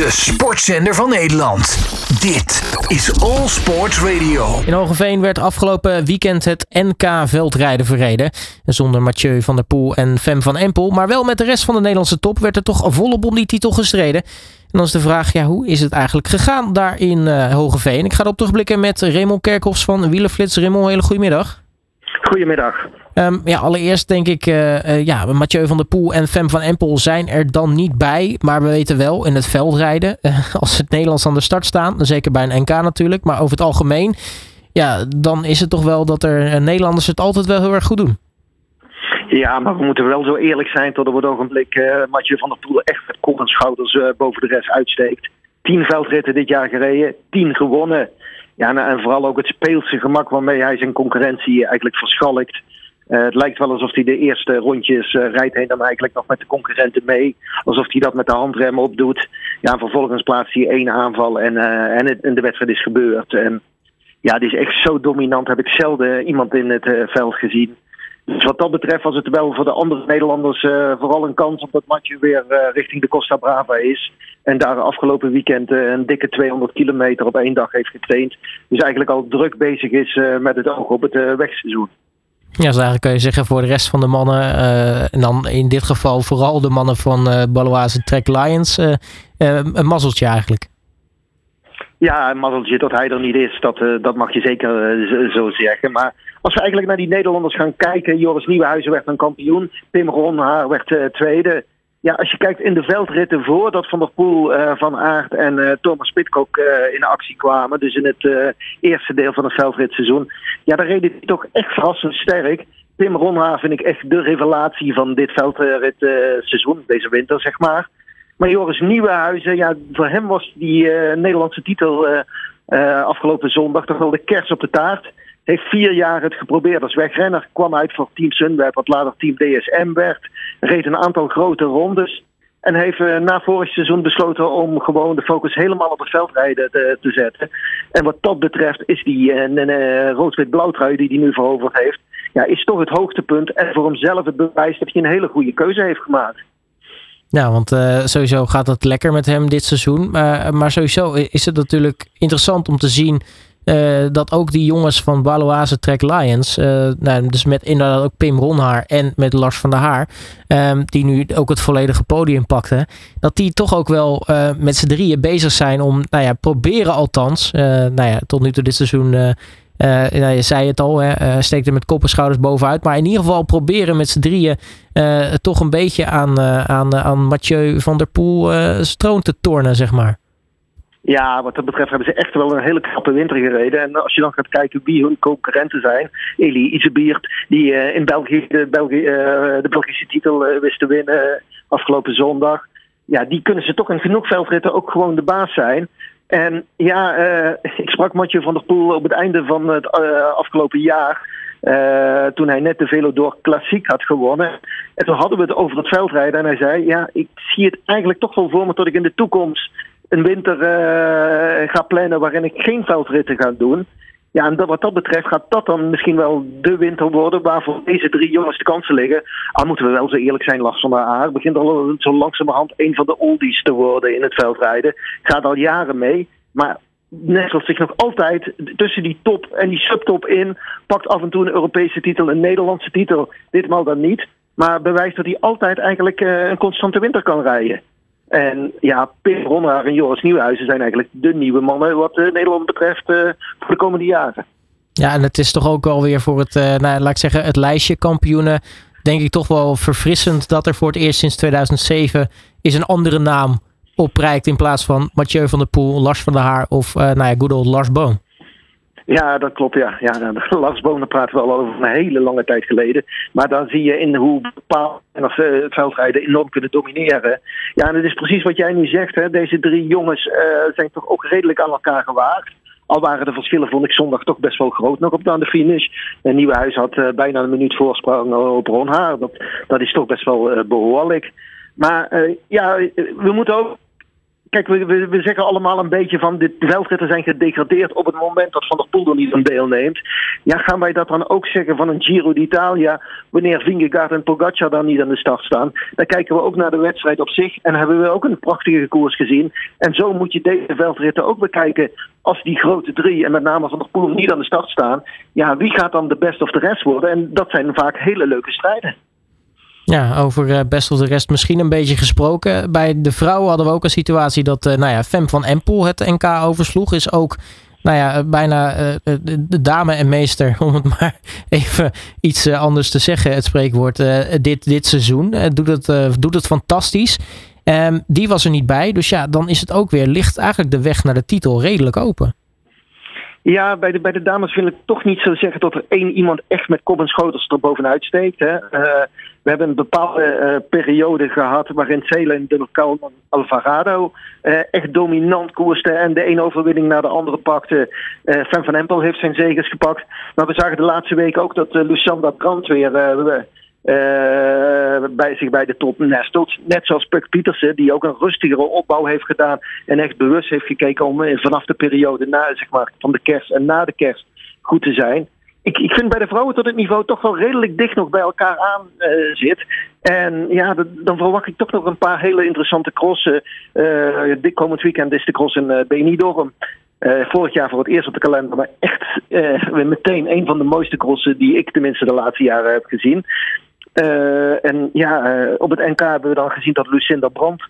de sportzender van Nederland. Dit is All Sports Radio. In Hogeveen werd afgelopen weekend het NK veldrijden verreden. Zonder Mathieu van der Poel en Fem van Empel. Maar wel met de rest van de Nederlandse top werd er toch volop om die titel gestreden. En dan is de vraag, ja, hoe is het eigenlijk gegaan daar in uh, Hogeveen? Ik ga erop terugblikken met Raymond Kerkhoffs van Wielerflits. Raymond, hele goedemiddag. Goedemiddag. Um, ja, allereerst denk ik, uh, uh, ja, Mathieu van der Poel en Fem van Empel zijn er dan niet bij. Maar we weten wel, in het veldrijden, uh, als het Nederlands aan de start staan, zeker bij een NK natuurlijk, maar over het algemeen, ja, dan is het toch wel dat er Nederlanders het altijd wel heel erg goed doen. Ja, maar we moeten wel zo eerlijk zijn tot op het ogenblik uh, Mathieu van der Poel echt met kop en schouders boven de rest uitsteekt. Tien veldritten dit jaar gereden, tien gewonnen. Ja, en vooral ook het speelse gemak waarmee hij zijn concurrentie eigenlijk verschalkt. Uh, het lijkt wel alsof hij de eerste rondjes uh, rijdt hij dan eigenlijk nog met de concurrenten mee. Alsof hij dat met de handrem opdoet. Ja, en vervolgens plaatst hij één aanval en, en, het, en, de wedstrijd is gebeurd. En ja, die is echt zo dominant. Heb ik zelden iemand in het veld gezien. Dus wat dat betreft was het wel voor de andere Nederlanders vooral een kans op dat matje weer richting de Costa Brava is. En daar afgelopen weekend een dikke 200 kilometer op één dag heeft getraind. Dus eigenlijk al druk bezig is met het oog op het wegseizoen. Ja, dus eigenlijk kun je zeggen voor de rest van de mannen, uh, en dan in dit geval vooral de mannen van uh, Baloise Trek Lions, uh, een mazzeltje eigenlijk. Ja, een mazzeltje dat hij er niet is, dat, dat mag je zeker zo zeggen. Maar als we eigenlijk naar die Nederlanders gaan kijken, Joris Nieuwenhuizen werd een kampioen, Pim Ronhaar werd tweede. Ja, als je kijkt in de veldritten voordat Van der Poel, uh, Van Aert en uh, Thomas Pitcock uh, in actie kwamen, dus in het eerste deel van het veldritseizoen, ja, daar reden hij toch echt verrassend sterk. Pim Ronhaar vind ik echt de revelatie van dit veldritseizoen, deze winter zeg maar. Maar Joris Nieuwenhuizen, ja, voor hem was die Nederlandse titel afgelopen zondag toch wel de kers op de taart heeft vier jaar het geprobeerd als wegrenner. Kwam uit voor Team Sunweb, wat later Team DSM werd. Reed een aantal grote rondes. En heeft uh, na vorig seizoen besloten om gewoon de focus helemaal op het veldrijden te, te zetten. En wat dat betreft is die uh, uh, rood-wit-blauwtrui die hij nu veroverd heeft, ja, is toch het hoogtepunt. En voor hemzelf het bewijs dat hij een hele goede keuze heeft gemaakt. Ja, want sowieso gaat het lekker met hem dit seizoen. maar sowieso is het natuurlijk interessant om te zien uh, dat ook die jongens van Baloise Trek Lions, uh, nou, dus met inderdaad ook Pim Ronhaar en met Lars van der Haar, um, die nu ook het volledige podium pakten, dat die toch ook wel uh, met z'n drieën bezig zijn om, nou ja, proberen althans, nou ja, tot nu toe dit seizoen, nou, je zei het al, hè, steekt er met kop en schouders bovenuit, maar in ieder geval proberen met z'n drieën toch een beetje aan, aan, aan Mathieu van der Poel stroom te tornen, zeg maar. Ja, wat dat betreft hebben ze echt wel een hele knappe winter gereden. En als je dan gaat kijken wie hun concurrenten zijn. Eli Isebiert, die uh, in België de, België, uh, de Belgische titel uh, wist te winnen afgelopen zondag. Ja, die kunnen ze toch in genoeg veldritten ook gewoon de baas zijn. En ja, ik sprak Matje van der Poel op het einde van het afgelopen jaar. toen hij net de Velodor Klassiek had gewonnen. En toen hadden we het over het veldrijden. En hij zei: Ja, ik zie het eigenlijk toch wel voor me dat ik in de toekomst een winter uh, ga plannen waarin ik geen veldritten ga doen. Ja, en wat dat betreft gaat dat dan misschien wel de winter worden waarvoor deze drie jongens de kansen liggen. Al moeten we wel zo eerlijk zijn, Lars van der Aar begint al zo langzamerhand een van de oldies te worden in het veldrijden. Gaat al jaren mee, maar nestelt zich nog altijd tussen die top en die subtop in. Pakt af en toe een Europese titel, een Nederlandse titel. Ditmaal dan niet. Maar bewijst dat hij altijd eigenlijk uh, een constante winter kan rijden. En ja, Pim Ronhaar en Joris Nieuwhuizen zijn eigenlijk de nieuwe mannen wat uh, Nederland betreft uh, voor de komende jaren. Ja, en het is toch ook alweer voor het, uh, nou, laat ik zeggen, het lijstje kampioenen. Denk ik toch wel verfrissend dat er voor het eerst sinds 2007 is een andere naam opprijkt. In plaats van Mathieu van der Poel, Lars van der Haar of nou ja, good old Lars Boom. Ja, dat klopt. Ja. Ja, Lars Bonen praten we al over een hele lange tijd geleden. Maar dan zie je in hoe bepaalde of, uh, het veldrijden enorm kunnen domineren. Ja, en het is precies wat jij nu zegt. Hè. Deze drie jongens uh, zijn toch ook redelijk aan elkaar gewaagd. Al waren de verschillen, vond ik zondag toch best wel groot nog op de, finish. Een nieuwe huis had uh, bijna een minuut voorsprong op Ronhaar. Dat, dat is toch best wel behoorlijk. Maar ja, we moeten ook kijk, we, we, we, zeggen allemaal een beetje van de veldritten zijn gedegradeerd op het moment dat Van der Poel er niet aan deelneemt. Ja, gaan wij dat dan ook zeggen van een Giro d'Italia wanneer Vingegaard en Pogacar dan niet aan de start staan? Dan kijken we ook naar de wedstrijd op zich en hebben we ook een prachtige koers gezien. En zo moet je deze veldritten ook bekijken als die grote drie en met name Van der Poel niet aan de start staan. Ja, wie gaat dan de best of the rest worden? En dat zijn vaak hele leuke strijden. Ja, over uh, best of de rest misschien een beetje gesproken. Bij de vrouwen hadden we ook een situatie dat uh, nou ja, Fem van Empel het NK oversloeg. Is ook nou ja, bijna uh, de dame en meester, om het maar even iets anders te zeggen, het spreekwoord, dit, dit seizoen. doet, het, doet het fantastisch. Um, die was er niet bij, dus ja, dan is het ook weer, ligt eigenlijk de weg naar de titel redelijk open. Ja, bij de, bij de dames wil ik toch niet zo zeggen dat er één iemand echt met kop en schotels er bovenuit steekt. Hè. Uh, we hebben een bepaalde uh, periode gehad waarin Celen de Calman Alvarado uh, echt dominant koerste en de ene overwinning naar de andere pakte. Fan van Empel heeft zijn zegens gepakt. Maar we zagen de laatste week ook dat Lucanda Brandt weer uh, bij zich bij de top nestelt. Net zoals Puck Pietersen, die ook een rustigere opbouw heeft gedaan. En echt bewust heeft gekeken om vanaf de periode na, zeg maar, van de kerst en na de kerst goed te zijn. Ik, ik vind bij de vrouwen tot het niveau toch wel redelijk dicht nog bij elkaar aan uh, zit. En ja, dan verwacht ik toch nog een paar hele interessante crossen. Uh, dit komend weekend is de cross in Benidorm. Vorig jaar voor het eerst op de kalender, maar echt meteen een van de mooiste crossen die ik tenminste de laatste jaren heb gezien. Uh, en ja, uh, op het NK hebben we dan gezien dat Lucinda Brandt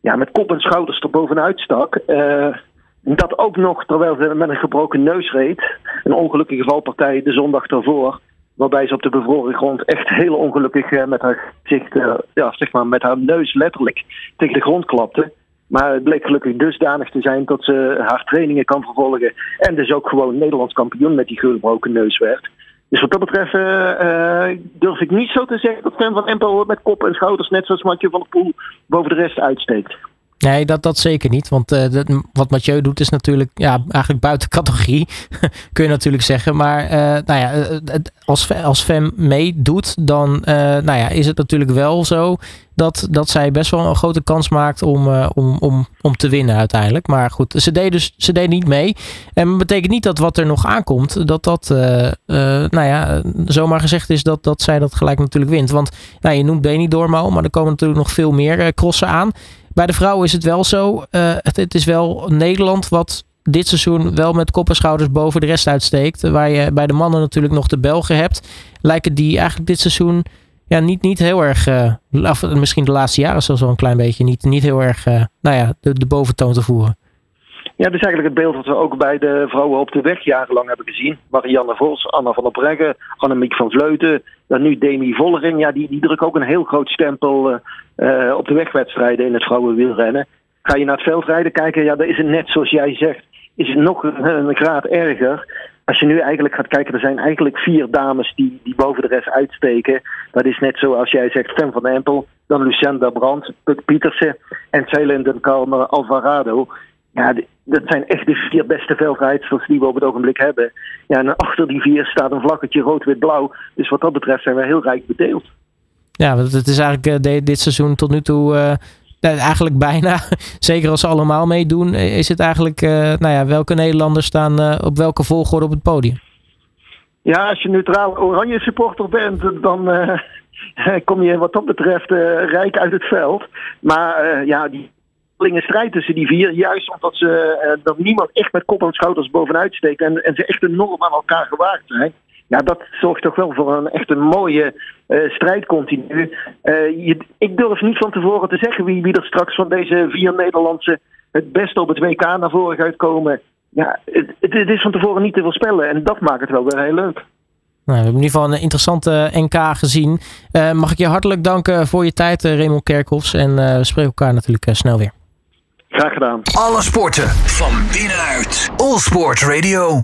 ja, met kop en schouders er bovenuit stak. Uh, dat ook nog terwijl ze met een gebroken neus reed. Een ongelukkige valpartij de zondag ervoor. Waarbij ze op de bevroren grond echt heel ongelukkig met haar gezicht, ja, zeg maar, met haar neus letterlijk tegen de grond klapte. Maar het bleek gelukkig dusdanig te zijn dat ze haar trainingen kan vervolgen. En dus ook gewoon Nederlands kampioen met die gebroken neus werd. Dus wat dat betreft uh, durf ik niet zo te zeggen dat Fan van Empel met kop en schouders, net zoals Mathieu van der Poel, boven de rest uitsteekt. Nee, dat, dat zeker niet. Want uh, dat, wat Mathieu doet is natuurlijk ja, eigenlijk buiten categorie. kun je natuurlijk zeggen. Maar nou ja, als, als Fem meedoet, dan nou ja, is het natuurlijk wel zo dat, dat zij best wel een grote kans maakt om, om, om, om te winnen uiteindelijk. Maar goed, ze deed dus ze deed niet mee. En dat betekent niet dat wat er nog aankomt, dat dat nou ja, zomaar gezegd is dat, dat zij dat gelijk natuurlijk wint. Want nou, je noemt Benidorm maar er komen natuurlijk nog veel meer crossen aan. Bij de vrouwen is het wel zo. Het, het, is wel Nederland wat dit seizoen wel met kop en schouders boven de rest uitsteekt. Waar je bij de mannen natuurlijk nog de Belgen hebt. Lijken die eigenlijk dit seizoen ja, niet, niet heel erg, uh, misschien de laatste jaren zelfs wel een klein beetje, niet, niet heel erg uh, nou ja, de, boventoon te voeren. Ja, dat is eigenlijk het beeld wat we ook bij de vrouwen op de weg jarenlang hebben gezien. Marianne Vos, Anna van der Breggen, Annemiek van Vleuten, dan nu Demi Vollering. Ja, die, die drukken ook een heel groot stempel uh, op de wegwedstrijden in het vrouwenwielrennen. Ga je naar het veldrijden kijken, ja, dan is het net zoals jij zegt, is nog een, graad erger. Als je nu eigenlijk gaat kijken, er zijn eigenlijk vier dames die, die boven de rest uitsteken. Dat is net zoals jij zegt, Fem van Empel, dan Lucinda Brandt, Puk Pietersen en Ceylin Kalmer Alvarado. Ja, dat zijn echt de vier beste veldrijders die we op het ogenblik hebben. Ja, en achter die vier staat een vlakketje rood-wit-blauw. Dus wat dat betreft zijn we heel rijk bedeeld. Ja, het is eigenlijk uh, dit seizoen tot nu toe uh, eigenlijk bijna. Zeker als ze allemaal meedoen, is het eigenlijk, uh, nou ja, welke Nederlanders staan op welke volgorde op het podium? Ja, als je neutraal oranje supporter bent, dan kom je wat dat betreft rijk uit het veld. Maar ja, die strijd tussen die vier. Juist omdat ze, dat niemand echt met kop en schouders bovenuit steekt. En, en ze echt enorm aan elkaar gewaagd zijn. Ja, dat zorgt toch wel voor een echt een mooie uh, strijd continu. Uh, je, ik durf niet van tevoren te zeggen wie, wie er straks van deze vier Nederlandse het beste op het WK naar voren gaat komen. Ja, het, het is van tevoren niet te voorspellen. En dat maakt het wel weer heel leuk. Nou, we hebben in ieder geval een interessante NK gezien. Uh, mag ik je hartelijk danken voor je tijd, Raymond Kerkhoffs. En we spreken elkaar natuurlijk snel weer. Graag gedaan. Alle sporten van binnenuit. All Sport Radio.